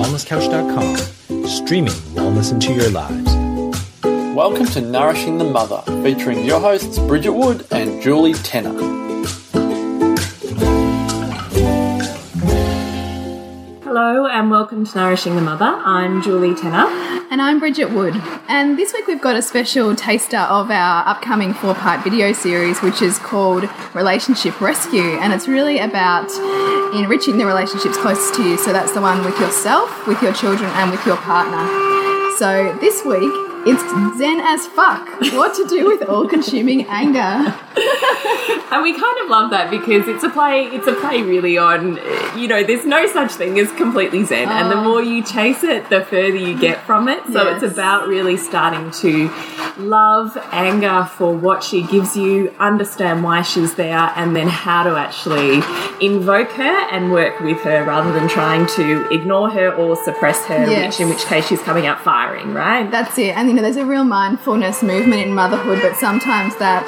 wellnesscouch.com, streaming wellness into your lives. Welcome to Nourishing the Mother, featuring your hosts Bridget Wood and Julie Tenner. Hello and welcome to Nourishing the Mother. I'm Julie Tenner. And I'm Bridget Wood. And this week we've got a special taster of our upcoming four part video series, which is called Relationship Rescue. And it's really about enriching the relationships closest to you. So that's the one with yourself, with your children, and with your partner. So this week it's zen as fuck. What to do with all-consuming anger? and we kind of love that because it's a play. It's a play really on. You know, there's no such thing as completely zen, oh. and the oh. more you chase it, the further you get from it. So yes. it's about really starting to love anger for what she gives you, understand why she's there, and then how to actually invoke her and work with her rather than trying to ignore her or suppress her. Yes. Which, in which case, she's coming out firing. Right. That's it. And you know, there's a real mindfulness movement in motherhood, but sometimes that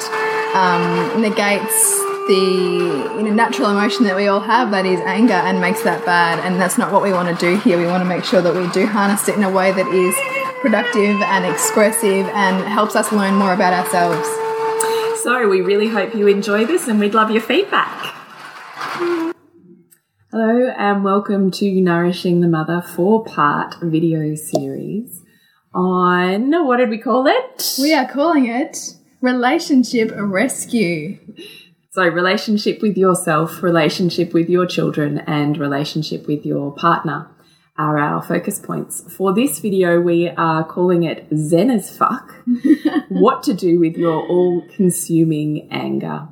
um, negates the you know, natural emotion that we all have, that is anger, and makes that bad. And that's not what we want to do here. We want to make sure that we do harness it in a way that is productive and expressive and helps us learn more about ourselves. So, we really hope you enjoy this and we'd love your feedback. Hello, and welcome to Nourishing the Mother four part video series on what did we call it? We are calling it Relationship Rescue. So, relationship with yourself, relationship with your children, and relationship with your partner are our focus points. For this video, we are calling it Zen as fuck what to do with your all consuming anger.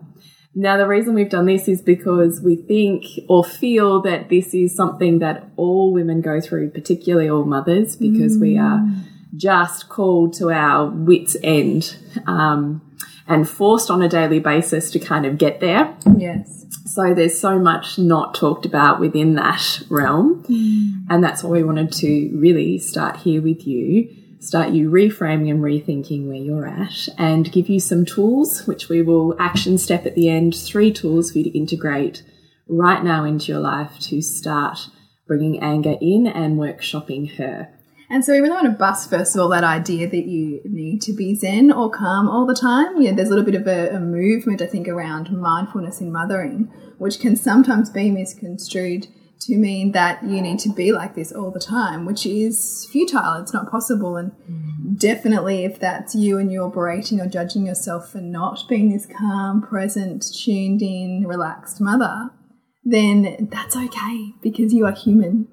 Now, the reason we've done this is because we think or feel that this is something that all women go through, particularly all mothers, because mm. we are mm just called to our wits' end um, and forced on a daily basis to kind of get there. Yes. So there's so much not talked about within that realm. Mm. And that's why we wanted to really start here with you, start you reframing and rethinking where you're at, and give you some tools, which we will action step at the end, three tools for you to integrate right now into your life to start bringing anger in and workshopping her. And so we really want to bust, first of all, that idea that you need to be zen or calm all the time. Yeah, there's a little bit of a, a movement, I think, around mindfulness in mothering, which can sometimes be misconstrued to mean that you need to be like this all the time, which is futile. It's not possible. And mm. definitely, if that's you and you're berating or judging yourself for not being this calm, present, tuned in, relaxed mother, then that's okay because you are human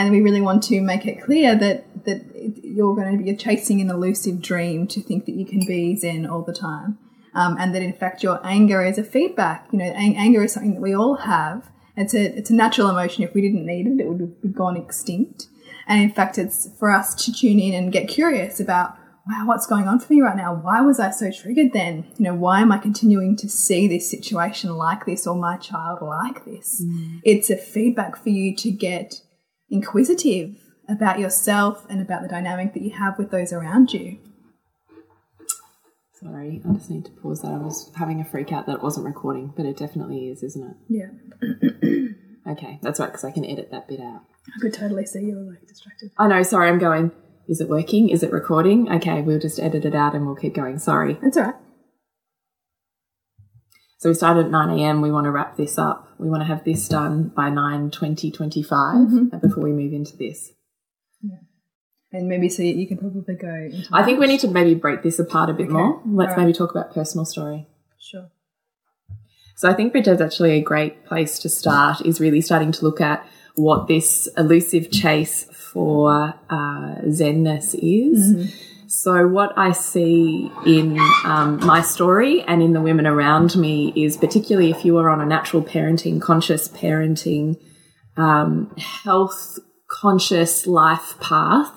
and we really want to make it clear that that you're going to be chasing an elusive dream to think that you can be zen all the time. Um, and that in fact your anger is a feedback. You know ang anger is something that we all have. It's a it's a natural emotion. If we didn't need it it would have gone extinct. And in fact it's for us to tune in and get curious about wow what's going on for me right now? Why was i so triggered then? You know why am i continuing to see this situation like this or my child like this? Mm. it's a feedback for you to get inquisitive about yourself and about the dynamic that you have with those around you. Sorry, I just need to pause that. I was having a freak out that it wasn't recording, but it definitely is, isn't it? Yeah. okay, that's right, because I can edit that bit out. I could totally see you were like distracted. I know, sorry, I'm going, is it working? Is it recording? Okay, we'll just edit it out and we'll keep going. Sorry. That's all right. So we started at 9 a.m. We want to wrap this up. We want to have this done by 9 20 25 mm-hmm. before we move into this. Yeah. And maybe so you can probably go I think we need to maybe break this apart a bit okay. more. Let's right. maybe talk about personal story. Sure. So I think Bridget's actually a great place to start is really starting to look at what this elusive chase for uh, zenness is. Mm-hmm so, what I see in um, my story and in the women around me is particularly if you are on a natural parenting, conscious parenting, um, health conscious life path,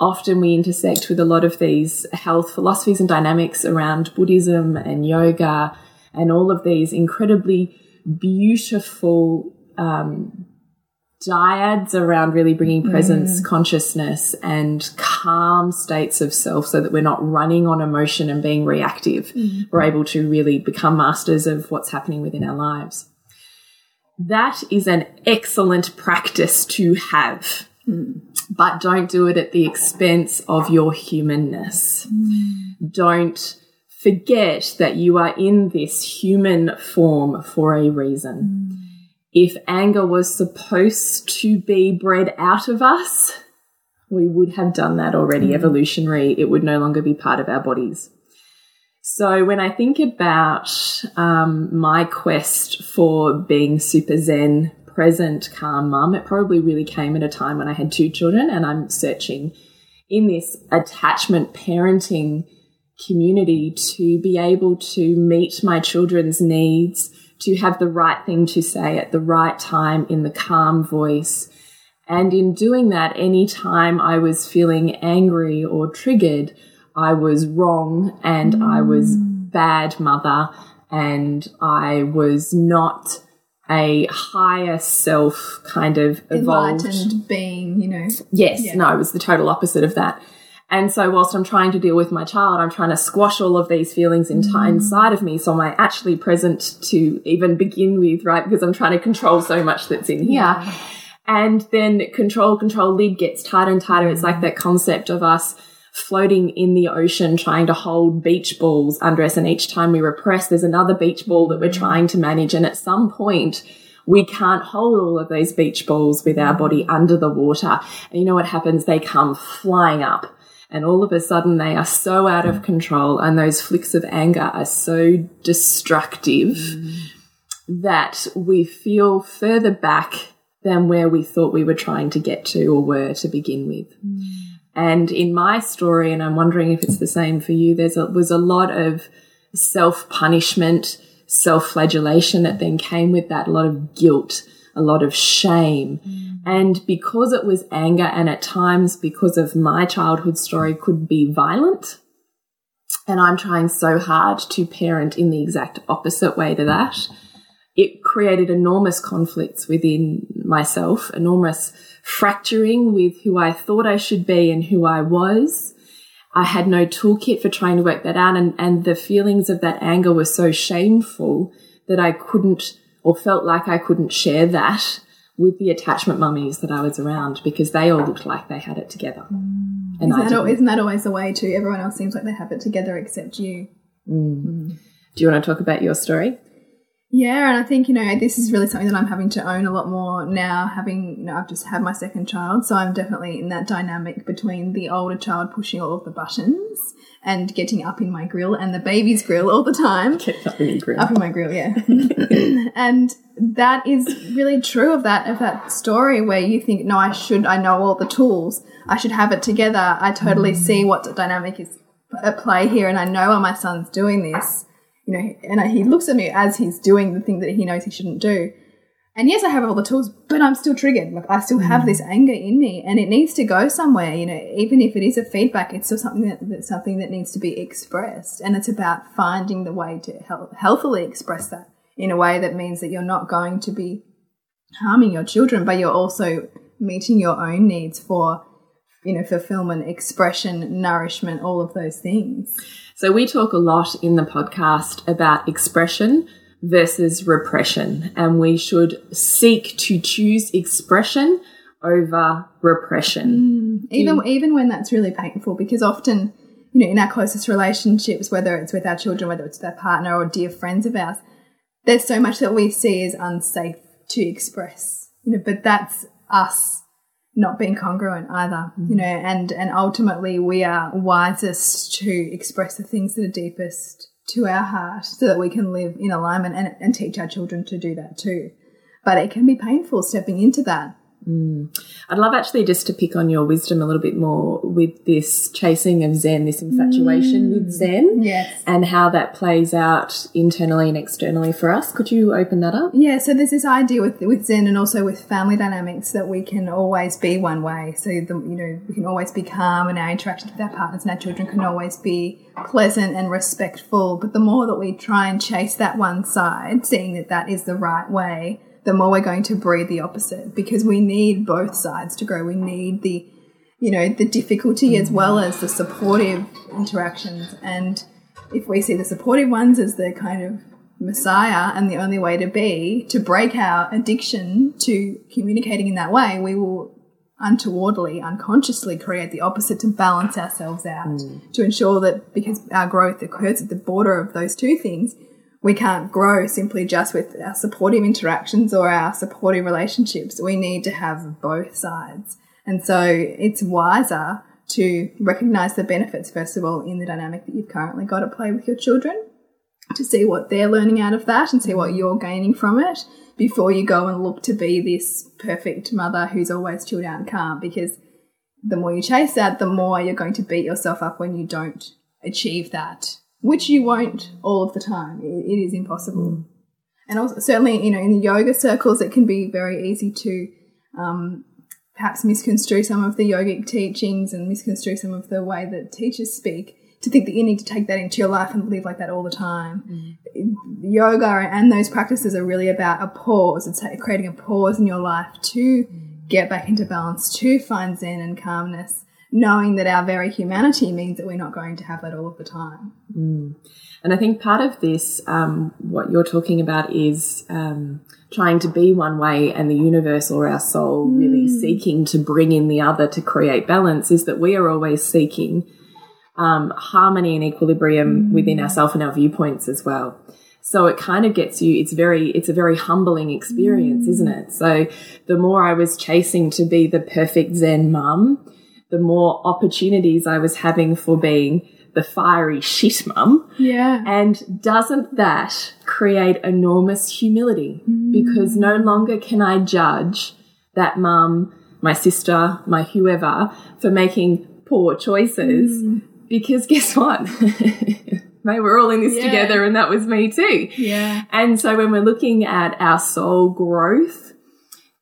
often we intersect with a lot of these health philosophies and dynamics around Buddhism and yoga and all of these incredibly beautiful um, dyads around really bringing presence, mm. consciousness, and calm states of self so that we're not running on emotion and being reactive. Mm. We're able to really become masters of what's happening within our lives. That is an excellent practice to have. but don't do it at the expense of your humanness. Don't forget that you are in this human form for a reason. If anger was supposed to be bred out of us, we would have done that already evolutionary. It would no longer be part of our bodies. So when I think about um, my quest for being super zen, present, calm mum, it probably really came at a time when I had two children and I'm searching in this attachment parenting community to be able to meet my children's needs, to have the right thing to say at the right time in the calm voice. And in doing that, anytime I was feeling angry or triggered, I was wrong and I was bad mother and I was not a higher self kind of evolved. Enlightened being, you know. Yes, Yeah. no, it was the total opposite of that. And so, whilst I'm trying to deal with my child, I'm trying to squash all of these feelings in Mm. inside of me. So, am I actually present to even begin with, right? Because I'm trying to control so much that's in here. Yeah. And then control, control, lid gets tighter and tighter. It's like that concept of us floating in the ocean, trying to hold beach balls under us. And each time we repress, there's another beach ball that we're trying to manage. And at some point, we can't hold all of those beach balls with our body under the water. And you know what happens? They come flying up. And all of a sudden, they are so out of control, and those flicks of anger are so destructive mm. that we feel further back than where we thought we were trying to get to or were to begin with. Mm. And in my story, and I'm wondering if it's the same for you, there's a, was a lot of self punishment, self flagellation that then came with that, a lot of guilt, a lot of shame. Mm. And because it was anger, and at times because of my childhood story, could be violent. And I'm trying so hard to parent in the exact opposite way to that it created enormous conflicts within myself, enormous fracturing with who I thought I should be and who I was. I had no toolkit for trying to work that out, and, and the feelings of that anger were so shameful that I couldn't or felt like I couldn't share that with the attachment mummies that I was around because they all looked like they had it together. Mm. And Isn't I that, isn't that always the way too? Everyone else seems like they have it together except you. Mm. Do you want to talk about your story? Yeah, and I think, you know, this is really something that I'm having to own a lot more now, having, you know, I've just had my second child. So I'm definitely in that dynamic between the older child pushing all of the buttons and getting up in my grill and the baby's grill all the time. Up in my grill, yeah. and that is really true of that of that story where you think, no, I should, I know all the tools, I should have it together. I totally see what the dynamic is at play here, and I know why my son's doing this. You know, and he looks at me as he's doing the thing that he knows he shouldn't do. And yes, I have all the tools, but I'm still triggered. Like I still have mm. this anger in me, and it needs to go somewhere. You know, even if it is a feedback, it's still something that that's something that needs to be expressed, and it's about finding the way to health, healthily express that in a way that means that you're not going to be harming your children, but you're also meeting your own needs for, you know, fulfillment, expression, nourishment, all of those things. So we talk a lot in the podcast about expression versus repression, and we should seek to choose expression over repression. Mm. even even when that's really painful because often you know in our closest relationships whether it's with our children whether it's with our partner or dear friends of ours there's so much that we see as unsafe to express you know but that's us not being congruent either you mm. know and and ultimately we are wisest to express the things that are deepest to our heart so that we can live in alignment and, and teach our children to do that too. But it can be painful stepping into that Mm. I'd love actually just to pick on your wisdom a little bit more with this chasing of Zen, this infatuation with mm. Zen, yes and how that plays out internally and externally for us. Could you open that up? Yeah, so there's this idea with with Zen and also with family dynamics that we can always be one way. So the, you know we can always be calm, and our interactions with our partners and our children can always be pleasant and respectful. But the more that we try and chase that one side, seeing that that is the right way, the more we're going to breed the opposite because we need both sides to grow. We need the you know the difficulty as mm-hmm. well as the supportive interactions. And if we see the supportive ones as the kind of messiah and the only way to be to break our addiction to communicating in that way we will untowardly, unconsciously create the opposite to balance ourselves out, mm. to ensure that because our growth occurs at the border of those two things, we can't grow simply just with our supportive interactions or our supportive relationships. We need to have both sides. And so it's wiser to recognize the benefits, first of all, in the dynamic that you've currently got at play with your children, to see what they're learning out of that and see what you're gaining from it before you go and look to be this perfect mother who's always chilled out and calm. Because the more you chase that, the more you're going to beat yourself up when you don't achieve that, which you won't all of the time. It, it is impossible. Mm. And also, certainly, you know, in the yoga circles, it can be very easy to um, perhaps misconstrue some of the yogic teachings and misconstrue some of the way that teachers speak to think that you need to take that into your life and live like that all the time. Mm. Yoga and those practices are really about a pause. It's creating a pause in your life to mm. get back into balance, to find zen and calmness, knowing that our very humanity means that we're not going to have that all of the time. And I think part of this, um, what you're talking about, is um, trying to be one way and the universe or our soul really seeking to bring in the other to create balance, is that we are always seeking um, harmony and equilibrium within ourselves and our viewpoints as well. So it kind of gets you, it's very, it's a very humbling experience, isn't it? So the more I was chasing to be the perfect Zen mum, the more opportunities I was having for being the fiery shit mum. Yeah. And doesn't that create enormous humility? Mm. Because no longer can I judge that mum, my sister, my whoever for making poor choices. Mm. Because guess what? Mate, we're all in this Yeah. together, and that was me too. Yeah. And so when we're looking at our soul growth,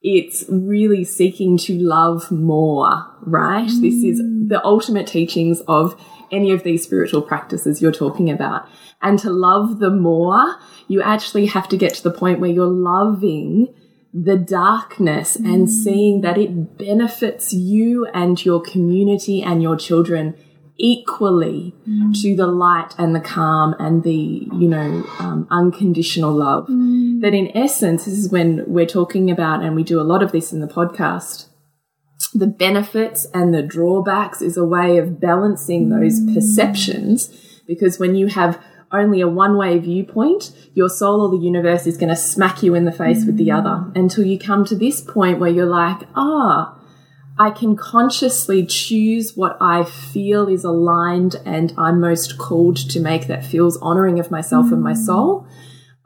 it's really seeking to love more, right? This is mm. the ultimate teachings of any of these spiritual practices you're talking about. And to love the more, you actually have to get to the point where you're loving the darkness and mm. seeing that it benefits you and your community and your children equally to the light and the calm and the you know um, unconditional love. That in essence this is when we're talking about and we do a lot of this in the podcast the benefits and the drawbacks is a way of balancing those perceptions. Because when you have only a one way viewpoint, your soul or the universe is going to smack you in the face with the other. Until you come to this point where you're like, ah, I can consciously choose what I feel is aligned and I'm most called to make that feels honoring of myself and my mm. soul.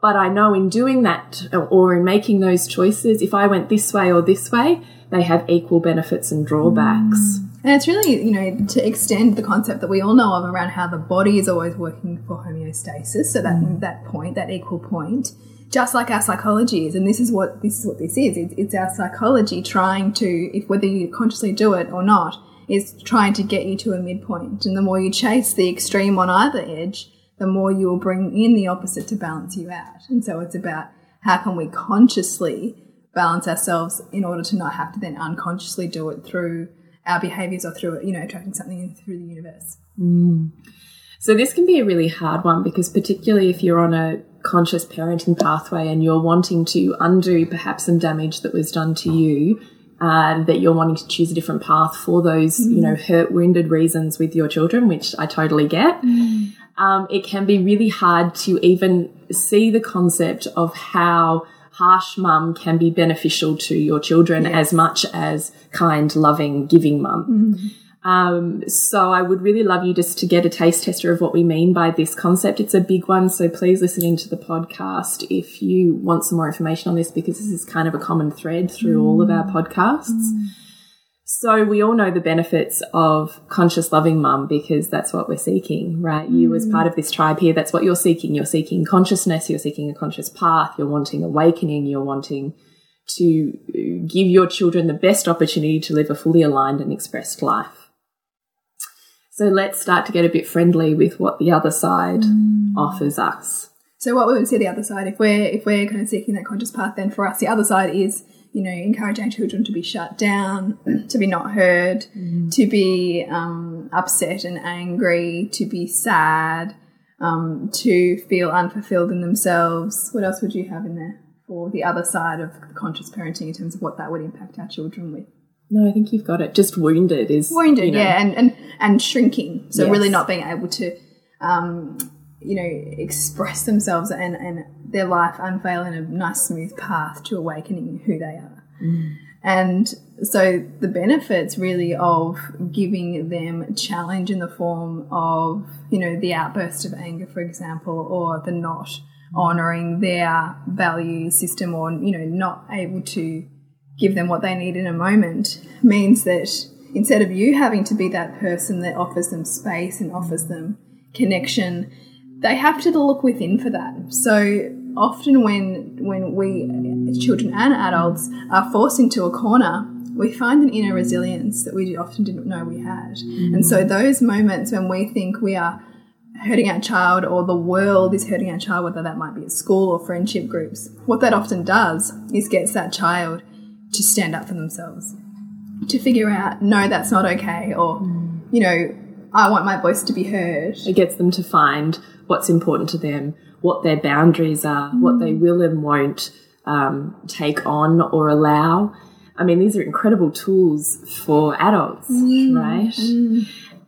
But I know in doing that or in making those choices, if I went this way or this way, they have equal benefits and drawbacks. Mm. And it's really, you know, to extend the concept that we all know of around how the body is always working for homeostasis. So that mm. that point, that equal point, just like our psychology is, and this is what this is what this is. It's, it's our psychology trying to, if whether you consciously do it or not, is trying to get you to a midpoint. And the more you chase the extreme on either edge, the more you will bring in the opposite to balance you out. And so it's about how can we consciously balance ourselves in order to not have to then unconsciously do it through our behaviors or through you know attracting something in through the universe. Mm. So this can be a really hard one because particularly if you're on a conscious parenting pathway and you're wanting to undo perhaps some damage that was done to you, uh, that you're wanting to choose a different path for those, you know, hurt, wounded reasons with your children, which I totally get. Um, it can be really hard to even see the concept of how harsh mum can be beneficial to your children as much as kind, loving, giving mum. Um, so I would really love you just to get a taste tester of what we mean by this concept. It's a big one, so please listen into the podcast if you want some more information on this because this is kind of a common thread through all of our podcasts. So we all know the benefits of conscious loving mum because that's what we're seeking, right? You as part of this tribe here, that's what you're seeking. You're seeking consciousness, you're seeking a conscious path, you're wanting awakening, you're wanting to give your children the best opportunity to live a fully aligned and expressed life. So let's start to get a bit friendly with what the other side offers us. So what we would see the other side if we're if we're kind of seeking that conscious path, then for us the other side is you know encouraging children to be shut down, to be not heard, to be um, upset and angry, to be sad, um, to feel unfulfilled in themselves. What else would you have in there for the other side of conscious parenting in terms of what that would impact our children with? No, I think you've got it. Just wounded is wounded, you know, yeah, and, and and shrinking. So Yes. really not being able to, um, you know, express themselves and and their life unveil in a nice smooth path to awakening who they are. And so the benefits really of giving them challenge in the form of, you know, the outburst of anger, for example, or the not honoring their value system or, you know, not able to give them what they need in a moment means that instead of you having to be that person that offers them space and offers them connection, they have to look within for that. So often when when we children and adults are forced into a corner, we find an inner resilience that we often didn't know we had. Mm-hmm. And so those moments when we think we are hurting our child or the world is hurting our child, whether that might be at school or friendship groups, what that often does is gets that child to stand up for themselves, to figure out, no, that's not okay, or, you know, I want my voice to be heard. it gets them to find what's important to them, what their boundaries are, what they will and won't um, take on or allow. I mean, these are incredible tools for adults, right?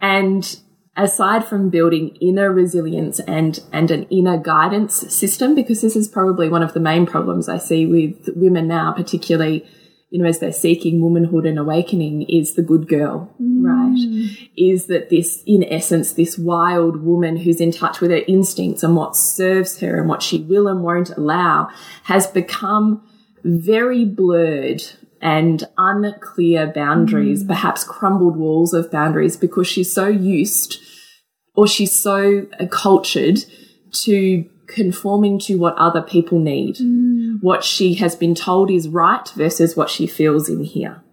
And aside from building inner resilience and and an inner guidance system, because this is probably one of the main problems I see with women now, particularly you know as they're seeking womanhood and awakening, is the good girl, right? Mm. Is that this, in essence, this wild woman who's in touch with her instincts and what serves her and what she will and won't allow has become very blurred and unclear boundaries, mm. perhaps crumbled walls of boundaries, because she's so used or she's so cultured to conforming to what other people need, mm. What she has been told is right versus what she feels in here.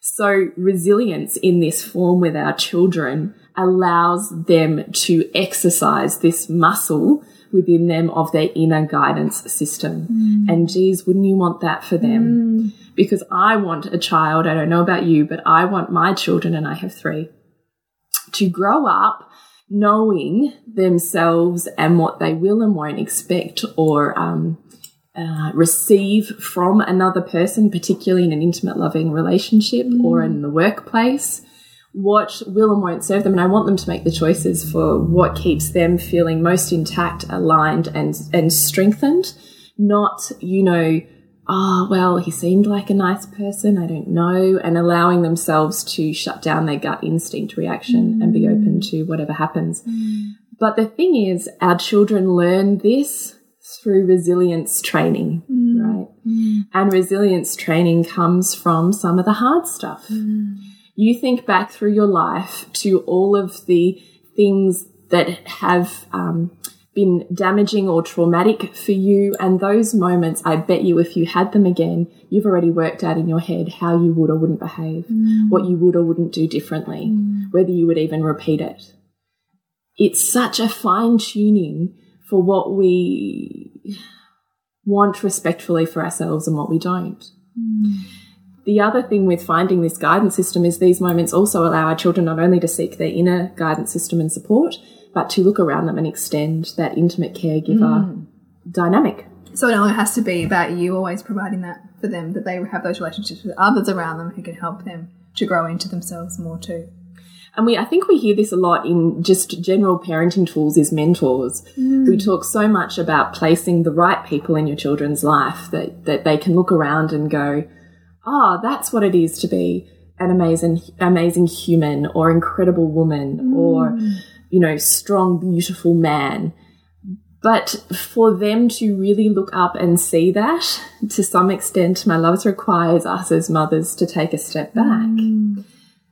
So, resilience in this form with our children allows them to exercise this muscle within them of their inner guidance system. And geez, wouldn't you want that for them? Because I want a child, I don't know about you, but I want my children, and I have three, to grow up knowing themselves and what they will and won't expect or um, uh, receive from another person, particularly in an intimate, loving relationship or mm. in the workplace, what will and won't serve them. And I want them to make the choices for what keeps them feeling most intact, aligned, and, and strengthened, not, you know, oh, well, he seemed like a nice person, I don't know, and allowing themselves to shut down their gut instinct reaction and be open mm. to whatever happens. Mm. But the thing is, our children learn this through resilience training, mm. right? Mm. And resilience training comes from some of the hard stuff. Mm. You think back through your life to all of the things that have um, been damaging or traumatic for you, and those moments, I bet you, if you had them again, you've already worked out in your head how you would or wouldn't behave, what you would or wouldn't do differently, whether you would even repeat it. It's such a fine tuning for what we want respectfully for ourselves and what we don't. Hmm. The other thing with finding this guidance system is these moments also allow our children not only to seek their inner guidance system and support, but to look around them and extend that intimate caregiver hmm. dynamic. So it only has to be about you always providing that for them, that they have those relationships with others around them who can help them to grow into themselves more too. And we, I think we hear this a lot in just general parenting tools is mentors. We hmm. talk so much about placing the right people in your children's life that, that they can look around and go, oh, that's what it is to be an amazing, amazing human or incredible woman or, hmm. you know, strong, beautiful man. But for them to really look up and see that, to some extent, my love requires us as mothers to take a step back. Hmm.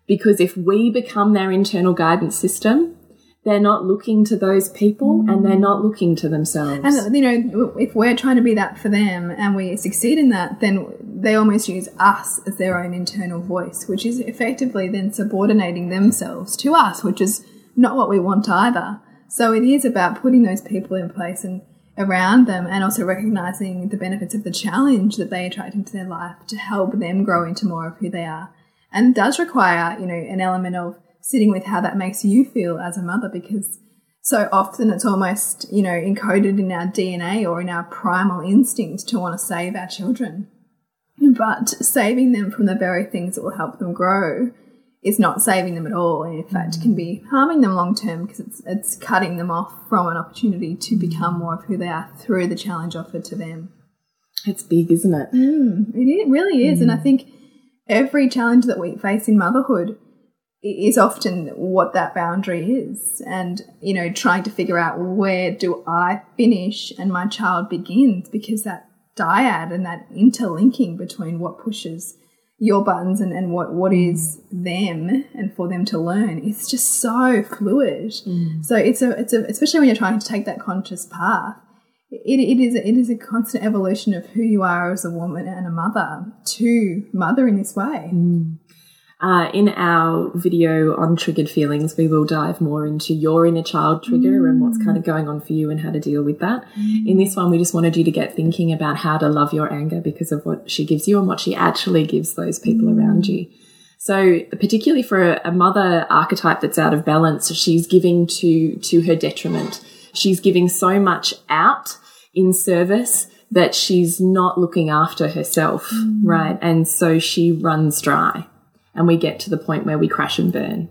Because if we become their internal guidance system, they're not looking to those people and they're mm. not looking to themselves. And you know, if we're trying to be that for them and we succeed in that, then they almost use us as their own internal voice, which is effectively then subordinating themselves to us, which is not what we want either. So it is about putting those people in place and around them and also recognizing the benefits of the challenge that they attract into their life to help them grow into more of who they are. And does require, you know, an element of sitting with how that makes you feel as a mother because so often it's almost, you know, encoded in our DNA or in our primal instinct to want to save our children. but saving them from the very things that will help them grow is not saving them at all. And in fact, it can be harming them long term because it's, it's cutting them off from an opportunity to become more of who they are through the challenge offered to them. It's big, isn't it? Mm, it really is. And I think every challenge that we face in motherhood is often what that boundary is. And, you know, trying to figure out where do I finish and my child begins because that dyad and that interlinking between what pushes your buttons and, and what, what is them and for them to learn it's just so fluid. Mm. So it's a, it's a, especially when you're trying to take that conscious path, it, it is it is a constant evolution of who you are as a woman and a mother to mother in this way. Mm. Uh, in our video on triggered feelings, we will dive more into your inner child trigger and what's kind of mm. going on for you and how to deal with that. Mm. In this one, we just wanted you to get thinking about how to love your anger because of what she gives you and what she actually gives those people around you. So, particularly for a, a mother archetype that's out of balance, she's giving to to her detriment. She's giving so much out in service that she's not looking after herself, right? And so she runs dry and we get to the point where we crash and burn.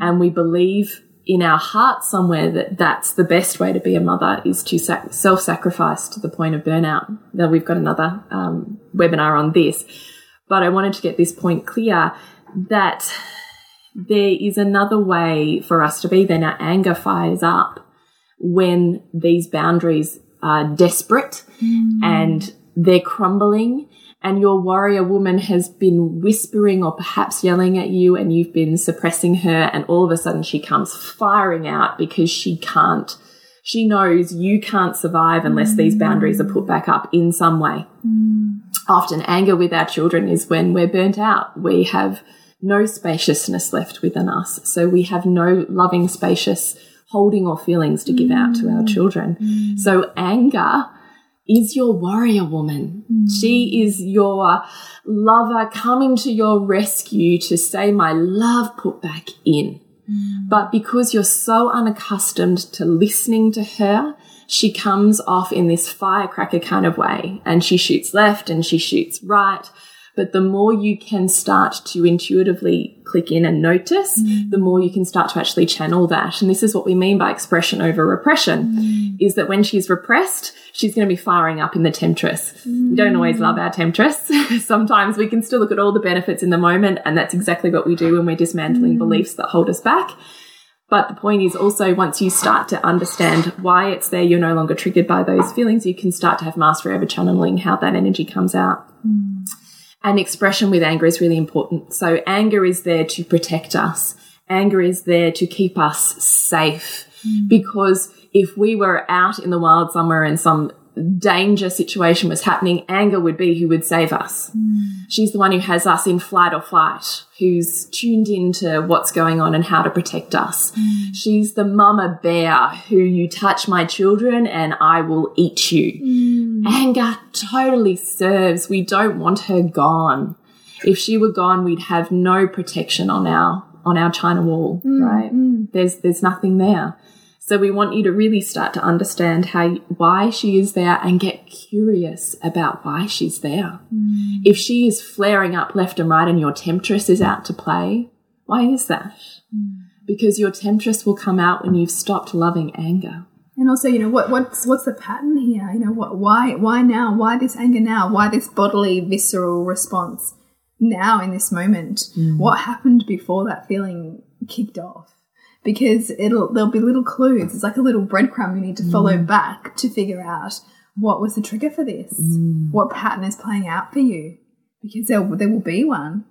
And we believe in our heart somewhere that that's the best way to be a mother is to sac- self sacrifice to the point of burnout. Now, we've got another um, webinar on this, but I wanted to get this point clear that there is another way for us to be. Then our anger fires up when these boundaries are desperate and they're crumbling and your warrior woman has been whispering or perhaps yelling at you and you've been suppressing her and all of a sudden she comes firing out because she can't she knows you can't survive unless these boundaries are put back up in some way. Often anger with our children is when we're burnt out. We have no spaciousness left within us. So we have no loving spacious holding or feelings to give out to our mm. children mm. so anger is your warrior woman. Mm. She is your lover coming to your rescue to say, My love, put back in. But because you're so unaccustomed to listening to her, she comes off in this firecracker kind of way and she shoots left and she shoots right. But the more you can start to intuitively click in and notice, mm. the more you can start to actually channel that. And this is what we mean by expression over repression mm. is that when she's repressed, she's going to be firing up in the temptress. We don't always love our temptress. Sometimes we can still look at all the benefits in the moment. And that's exactly what we do when we're dismantling mm. beliefs that hold us back. But the point is also once you start to understand why it's there, you're no longer triggered by those feelings. You can start to have mastery over channeling how that energy comes out. And expression with anger is really important. So anger is there to protect us. Anger is there to keep us safe. Mm. Because if we were out in the wild somewhere and some danger situation was happening, anger would be who would save us. Hmm. She's the one who has us in flight or flight, who's tuned into what's going on and how to protect us. Hmm. She's the mama bear who you touch my children and I will eat you. Hmm. Anger totally serves. We don't want her gone. If she were gone, we'd have no protection on our on our china wall, right? There's there's nothing there. So we want you to really start to understand how why she is there and get curious about why she's there. Mm. If she is flaring up left and right and your temptress is out to play, why is that? Mm. Because your temptress will come out when you've stopped loving anger. And also, you know, what what's what's the pattern here? You know, what why why now? Why this anger now? Why this bodily visceral response now in this moment? Mm. What happened before that feeling kicked off? Because it'll there'll be little clues. It's like a little breadcrumb you need to follow mm. back to figure out what was the trigger for this. Mm. What pattern is playing out for you? Because there there will be one.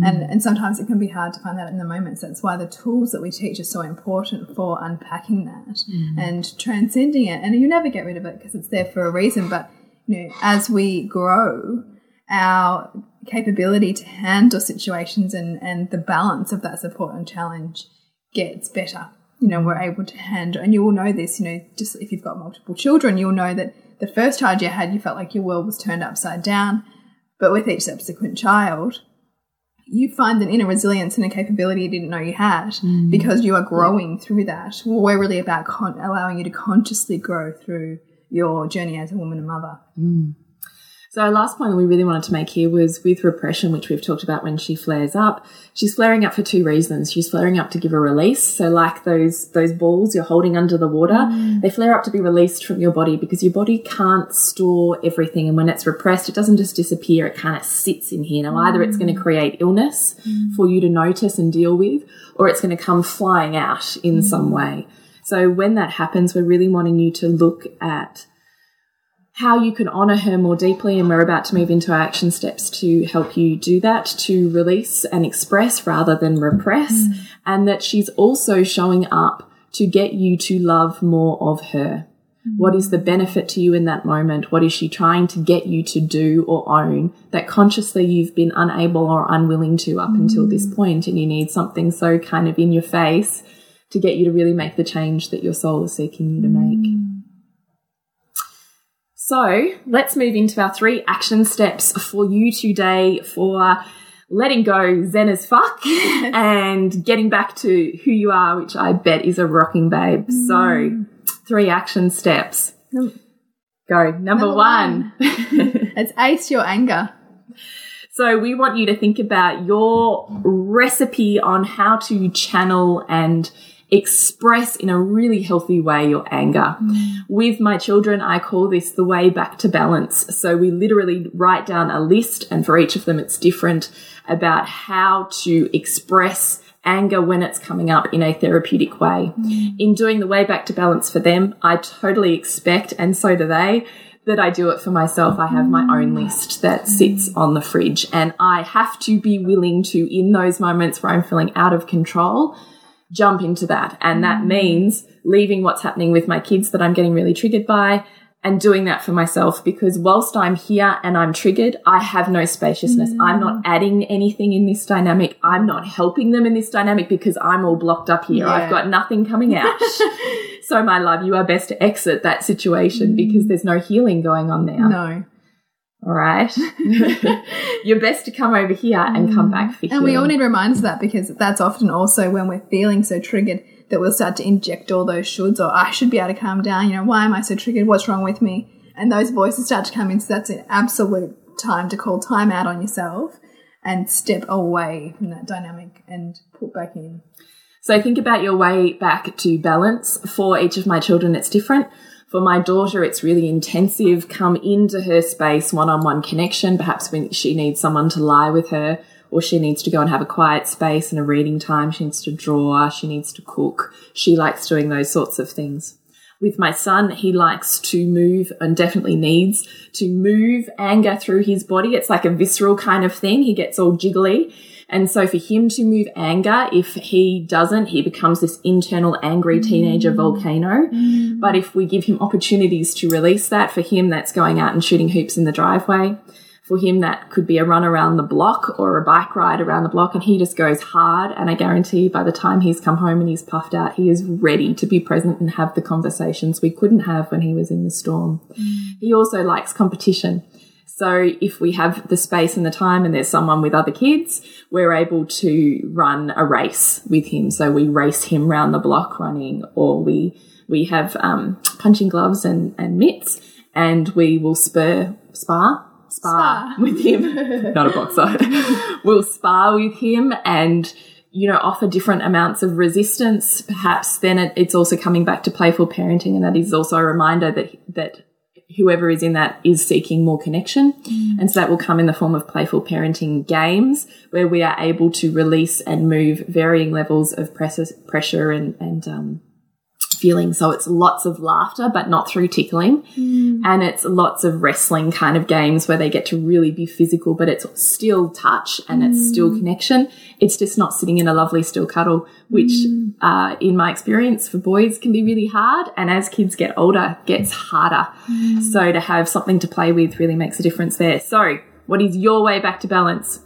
And, mm. and sometimes it can be hard to find that in the moment. So that's why the tools that we teach are so important for unpacking that and transcending it. And you never get rid of it because it's there for a reason. But you know, as we grow, our capability to handle situations and, and the balance of that support and challenge gets better. You know, we're able to handle, and you will know this, you know, just if you've got multiple children, you'll know that the first child you had, you felt like your world was turned upside down. But with each subsequent child, you find an inner resilience and a capability you didn't know you had mm. because you are growing through that. Well, we're really about con- allowing you to consciously grow through your journey as a woman and mother. Mm. So our last point that we really wanted to make here was with repression, which we've talked about when she flares up. She's flaring up for two reasons. She's flaring up to give a release. So like those those balls you're holding under the water, mm. they flare up to be released from your body because your body can't store everything. And when it's repressed, it doesn't just disappear, it kind of sits in here. Now either it's going to mm. create illness mm. for you to notice and deal with, or it's going to come flying out in some way. So when that happens, we're really wanting you to look at how you can honor her more deeply. And we're about to move into our action steps to help you do that, to release and express rather than repress. Mm. And that she's also showing up to get you to love more of her. Mm. What is the benefit to you in that moment? What is she trying to get you to do or own that consciously you've been unable or unwilling to up until this mm. point and you need something so kind of in your face to get you to really make the change that your soul is seeking you to make. So let's move into our three action steps for you today for letting go zen as fuck and getting back to who you are, which I bet is a rocking babe. So mm. three action steps. Num- Go. Number, Number one. It's ace your anger. So we want you to think about your recipe on how to channel and express in a really healthy way your anger. Mm. With my children, I call this the way back to balance. So we literally write down a list and for each of them it's different about how to express anger when it's coming up in a therapeutic way. Mm. In doing the way back to balance for them, I totally expect, and so do they, that I do it for myself. I have my own mm. list that sits on the fridge, and I have to be willing to, in those moments where I'm feeling out of control, jump into that. And that mm. means leaving what's happening with my kids that I'm getting really triggered by and doing that for myself because whilst I'm here and I'm triggered, I have no spaciousness. I'm not mm. adding anything in this dynamic. I'm not helping them in this dynamic because I'm all blocked up here. I've got nothing coming out. so, my love, you are best to exit that situation because mm. there's no healing going on there. No. All right. You're best to come over here and come mm. back for And we all need reminders of that because that's often also when we're feeling so triggered that we'll start to inject all those shoulds or I should be able to calm down. You know, why am I so triggered? What's wrong with me? And those voices start to come in. So that's an absolute time to call time out on yourself and step away from that dynamic and put back in. So think about your way back to balance. For each of my children, it's different. For my daughter, it's really intensive. Come into her space, one on one connection. Perhaps when she needs someone to lie with her, or she needs to go and have a quiet space and a reading time. She needs to draw. She needs to cook. She likes doing those sorts of things. With my son, he likes to move and definitely needs to move anger through his body. It's like a visceral kind of thing. He gets all jiggly. And so for him to move anger, if he doesn't, he becomes this internal angry mm. teenager volcano. Mm. But if we give him opportunities to release that, for him, that's going out and shooting hoops in the driveway. For him, that could be a run around the block or a bike ride around the block, and he just goes hard. And I guarantee by the time he's come home and he's puffed out, he is ready to be present and have the conversations we couldn't have when he was in the storm. Mm. He also likes competition. So if we have the space and the time and there's someone with other kids, we're able to run a race with him. So we race him round the block running or we, we have, um, punching gloves and, and mitts and we will spur, spar, spar, Spar. with him. Not a boxer. we'll spar with him and, you know, offer different amounts of resistance. Perhaps then it, it's also coming back to playful parenting. And that is also a reminder that, that whoever is in that is seeking more connection. And so that will come in the form of playful parenting games where we are able to release and move varying levels of pressure, pressure and, and, um, feeling. So it's lots of laughter, but not through tickling. Hmm. And it's lots of wrestling kind of games where they get to really be physical, but it's still touch and it's still hmm. connection. It's just not sitting in a lovely still cuddle, which, hmm. uh, in my experience for boys can be really hard. And as kids get older, gets harder. So to have something to play with really makes a difference there. So what is your way back to balance?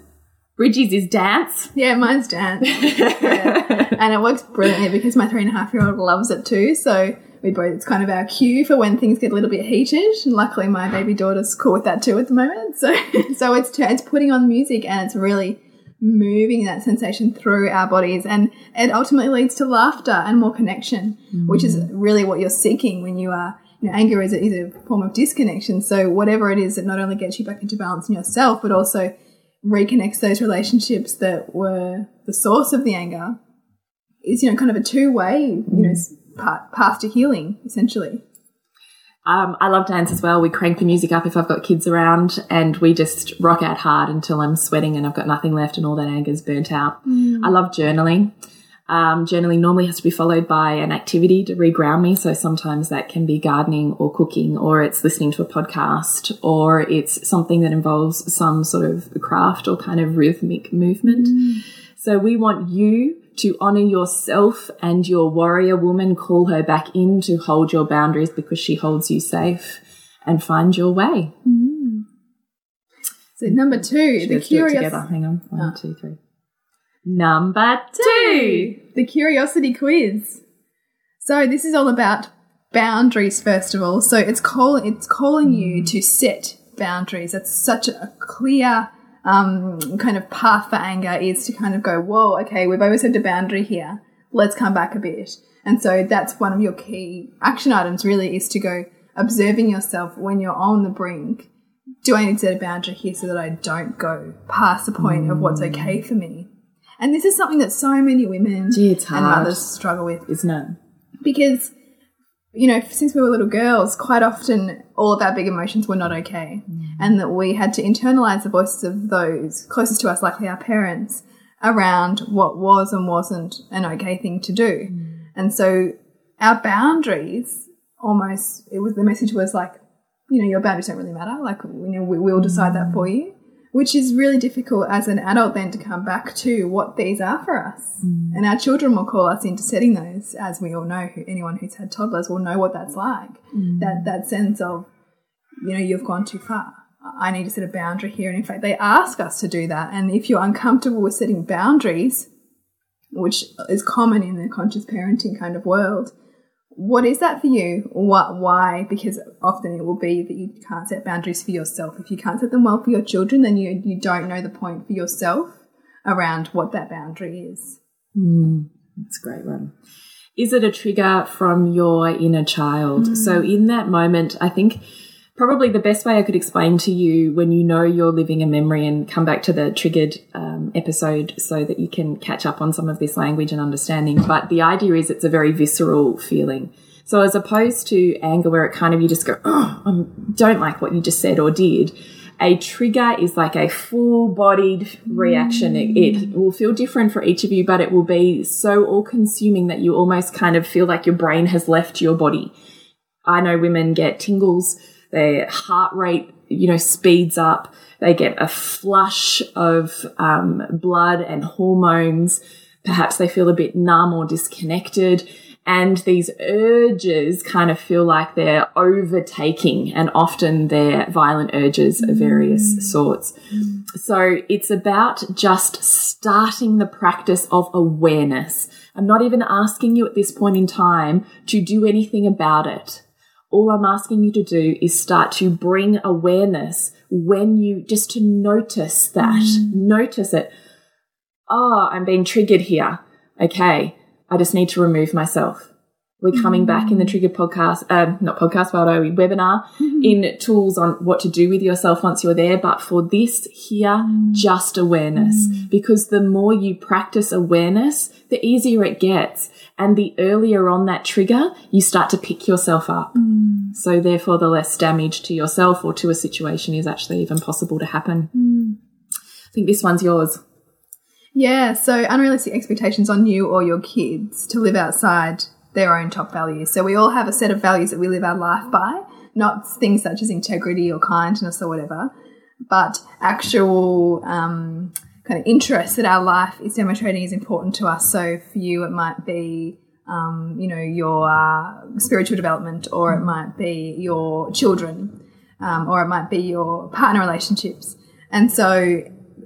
Bridget's is dance. Yeah, mine's dance. Yeah. And it works brilliantly because my three and a half year old loves it too. So we both, it's kind of our cue for when things get a little bit heated. And luckily, my baby daughter's cool with that too at the moment. So, so it's, it's putting on music and it's really moving that sensation through our bodies. And it ultimately leads to laughter and more connection, which is mm. really what you're seeking when you are you know, anger is a, is a form of disconnection. So whatever it is that not only gets you back into balance in yourself, but also reconnects those relationships that were the source of the anger is, you know, kind of a two way, you know, path, path to healing, essentially. Um, I love dance as well. We crank the music up if I've got kids around and we just rock out hard until I'm sweating and I've got nothing left and all that anger's burnt out. I love journaling. Um, journaling normally has to be followed by an activity to reground me. So sometimes that can be gardening or cooking, or it's listening to a podcast, or it's something that involves some sort of craft or kind of rhythmic movement. So we want you to honor yourself and your warrior woman, call her back in to hold your boundaries because she holds you safe and find your way. Mm-hmm. So number two, the it curious, together. Hang on. One, ah. two, three. Number two. the curiosity quiz. So this is all about boundaries first of all. So it's call it's calling you mm. to set boundaries. That's such a clear um, kind of path for anger is to kind of go, whoa, okay, we've overstepped a boundary here. Let's come back a bit. And so that's one of your key action items really is to go observing yourself when you're on the brink. Do I need to set a boundary here so that I don't go past the point of what's okay for me? And this is something that so many women Gee, and mothers struggle with Isn't it? because you know since we were little girls quite often all of our big emotions were not okay. Mm. And that we had to internalize the voices of those closest to us likely our parents around what was and wasn't an okay thing to do. Mm. And so our boundaries almost it was the message was like you know your boundaries don't really matter. Like you know we will decide that mm. for you which is really difficult as an adult then to come back to what these are for us. Mm. And our children will call us into setting those, as we all know, anyone who's had toddlers will know what that's like. Mm. That, that sense of, you know, you've gone too far. I need to set a boundary here. And in fact, they ask us to do that. And if you're uncomfortable with setting boundaries, which is common in the conscious parenting kind of world, what is that for you? What, why? Because often it will be that you can't set boundaries for yourself. If you can't set them well for your children, then you, you don't know the point for yourself around what that boundary is. Hmm. That's a great one. Is it a trigger from your inner child? Hmm. So, in that moment, I think probably the best way I could explain to you when you know you're living a memory and come back to the triggered um, episode so that you can catch up on some of this language and understanding. But the idea is it's a very visceral feeling. So, as opposed to anger, where it kind of you just go, oh, I don't like what you just said or did, a trigger is like a full bodied reaction. It, it will feel different for each of you, but it will be so all consuming that you almost kind of feel like your brain has left your body. I know women get tingles, their heart rate, you know, speeds up, they get a flush of um, blood and hormones. Perhaps they feel a bit numb or disconnected. And these urges kind of feel like they're overtaking, and often they're violent urges of various sorts. So it's about just starting the practice of awareness. I'm not even asking you at this point in time to do anything about it. All I'm asking you to do is start to bring awareness when you just to notice that, mm. notice it. Oh, I'm being triggered here. Okay. I just need to remove myself. We're coming back in the mm-hmm. Trigger podcast, um, not podcast, but a webinar mm-hmm. in tools on what to do with yourself once you're there. But for this here, mm. just awareness, mm. because the more you practice awareness, the easier it gets. And the earlier on that trigger, you start to pick yourself up. Mm. So therefore, the less damage to yourself or to a situation is actually even possible to happen. I think this one's yours. Yeah, so unrealistic expectations on you or your kids to live outside their own top values. So we all have a set of values that we live our life by, not things such as integrity or kindness or whatever, but actual um, kind of interests that our life is demonstrating is important to us. So for you, it might be, um, you know, your uh, spiritual development, or it might be your children, um, or it might be your partner relationships. And so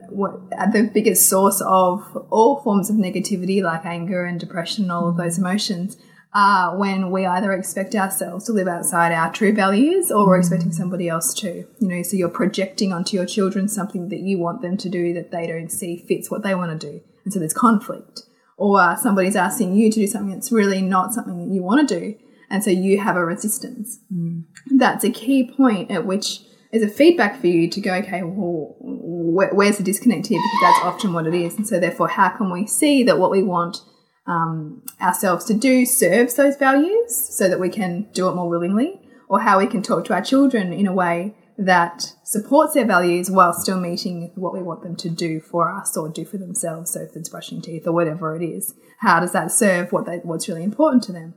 what the biggest source of all forms of negativity like anger and depression and all of those emotions are when we either expect ourselves to live outside our true values or we're mm. expecting somebody else to you know so you're projecting onto your children something that you want them to do that they don't see fits what they want to do and so there's conflict or uh, somebody's asking you to do something that's really not something that you want to do and so you have a resistance. Mm. That's a key point at which is a feedback for you to go, okay, well, where's the disconnect here? Because that's often what it is. And so, therefore, how can we see that what we want um, ourselves to do serves those values so that we can do it more willingly? Or how we can talk to our children in a way that supports their values while still meeting what we want them to do for us or do for themselves. So, if it's brushing teeth or whatever it is, how does that serve what they, what's really important to them?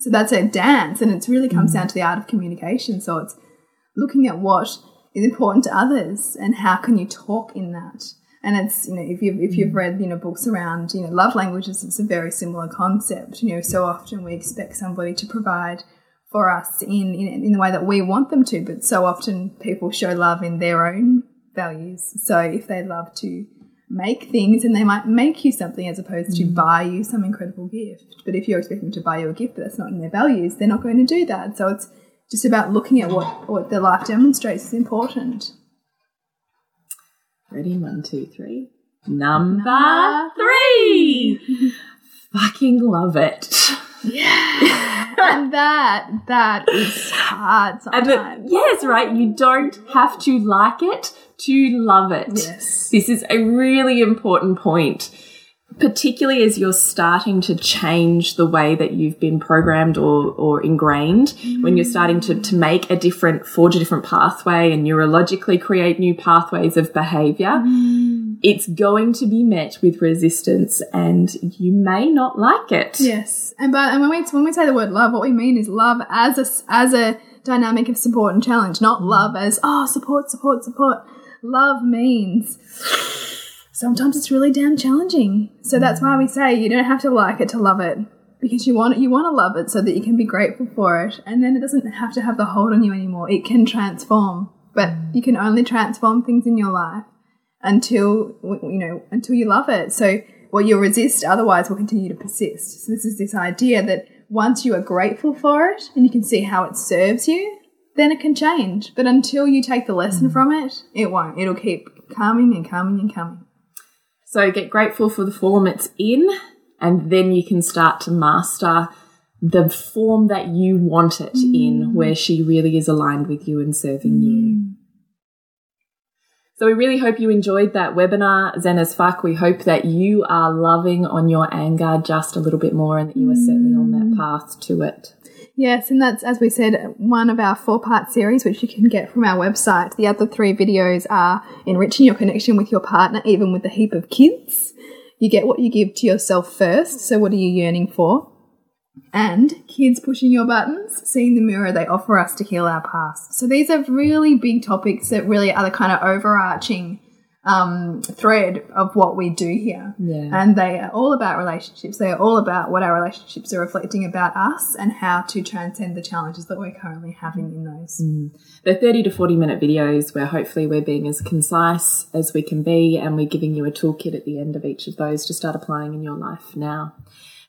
So that's a dance, and it really comes down to the art of communication. So it's looking at what is important to others and how can you talk in that. And it's you know if you've if you've mm. read you know books around you know love languages, it's a very similar concept. You know, so often we expect somebody to provide for us in in, in the way that we want them to, but so often people show love in their own values. So if they love to make things and they might make you something as opposed to mm. buy you some incredible gift. But if you're expecting them to buy you a gift but that's not in their values, they're not going to do that. So it's just about looking at what, what their life demonstrates is important. Ready? One, two, three. Number three. Fucking love it. and that that is hard sometimes. yes, right. You don't have to like it to love it. Yes. This is a really important point, particularly as you're starting to change the way that you've been programmed or, or ingrained, when you're starting to, to make a different, forge a different pathway and neurologically create new pathways of behavior. It's going to be met with resistance and you may not like it. Yes, and but and when we when we say the word love, what we mean is love as a as a dynamic of support and challenge, not love as oh support, support, support. Love means sometimes it's really damn challenging. So mm. that's why we say you don't have to like it to love it because you want you want to love it so that you can be grateful for it, and then it doesn't have to have the hold on you anymore. It can transform, but mm. you can only transform things in your life until you know until you love it. So what you'll resist otherwise will continue to persist. So this is this idea that once you are grateful for it and you can see how it serves you, then it can change. But until you take the lesson mm. from it, it won't. It'll keep coming and coming and coming. So get grateful for the form it's in, and then you can start to master the form that you want it in, mm. where she really is aligned with you and serving you. Mm. So we really hope you enjoyed that webinar, Zen as Fuck. We hope that you are loving on your anger just a little bit more and that you are certainly on that mm. path to it. Yes, and that's, as we said, one of our four part series, which you can get from our website. The other three videos are enriching your connection with your partner, even with a heap of kids. You get what you give to yourself first. So, what are you yearning for? And kids pushing your buttons, seeing the mirror they offer us to heal our past. So, these are really big topics that really are the kind of overarching um, thread of what we do here. Yeah. And they are all about relationships. They are all about what our relationships are reflecting about us and how to transcend the challenges that we're currently having in those. They're 30 to 40 minute videos where hopefully we're being as concise as we can be and we're giving you a toolkit at the end of each of those to start applying in your life now.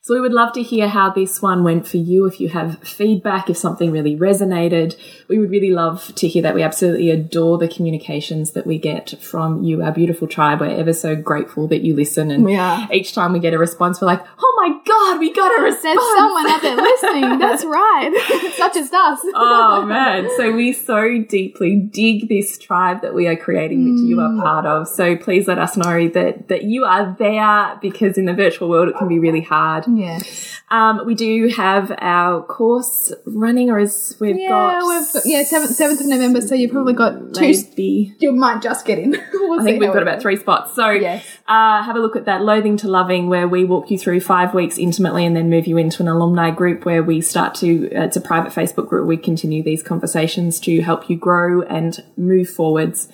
So we would love to hear how this one went for you. If you have feedback, if something really resonated, we would really love to hear that. We absolutely adore the communications that we get from you, our beautiful tribe. We're ever so grateful that you listen. And We are. each time we get a response, we're like, oh my God, we got a response. There's someone out there listening. That's right. it's not just us. oh man so we so deeply dig this tribe that we are creating which you are mm. part of so please let us know that that you are there because in the virtual world it can be really hard Yes. um, we do have our course running or as we've Yeah, got we've got, yeah, 7th, 7th of November, so you've probably got two. maybe You might just get in. we'll I think we've got about three spots. So Yes. uh, have a look at that Loathing to Loving, where we walk you through five weeks intimately and then move you into an alumni group where we start to, uh, it's a private Facebook group. We continue these conversations to help you grow and move forwards.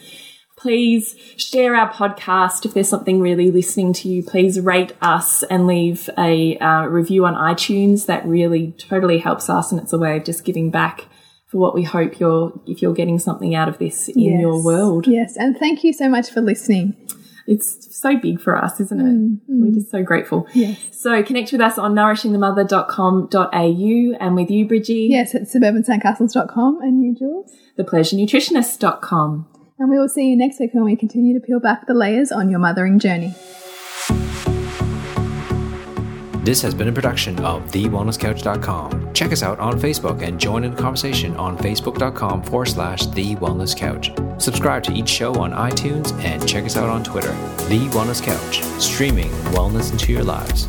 Please share our podcast. If there's something really listening to you, please rate us and leave a uh, review on iTunes. That really totally helps us, and it's a way of just giving back for what we hope you're if you're getting something out of this in Yes. your world. Yes, and thank you so much for listening. It's so big for us, isn't it? We're just so grateful. Yes. So connect with us on nourishingthemother.com.au and with you, Bridgie, Yes, at suburbansandcastles.com and you, Jules. thepleasurenutritionist.com. And we will see you next week when we continue to peel back the layers on your mothering journey. This has been a production of TheWellnessCouch.com. Check us out on Facebook and join in the conversation on Facebook.com forward slash The Wellness Couch. Subscribe to each show on iTunes and check us out on Twitter. The Wellness Couch, streaming wellness into your lives.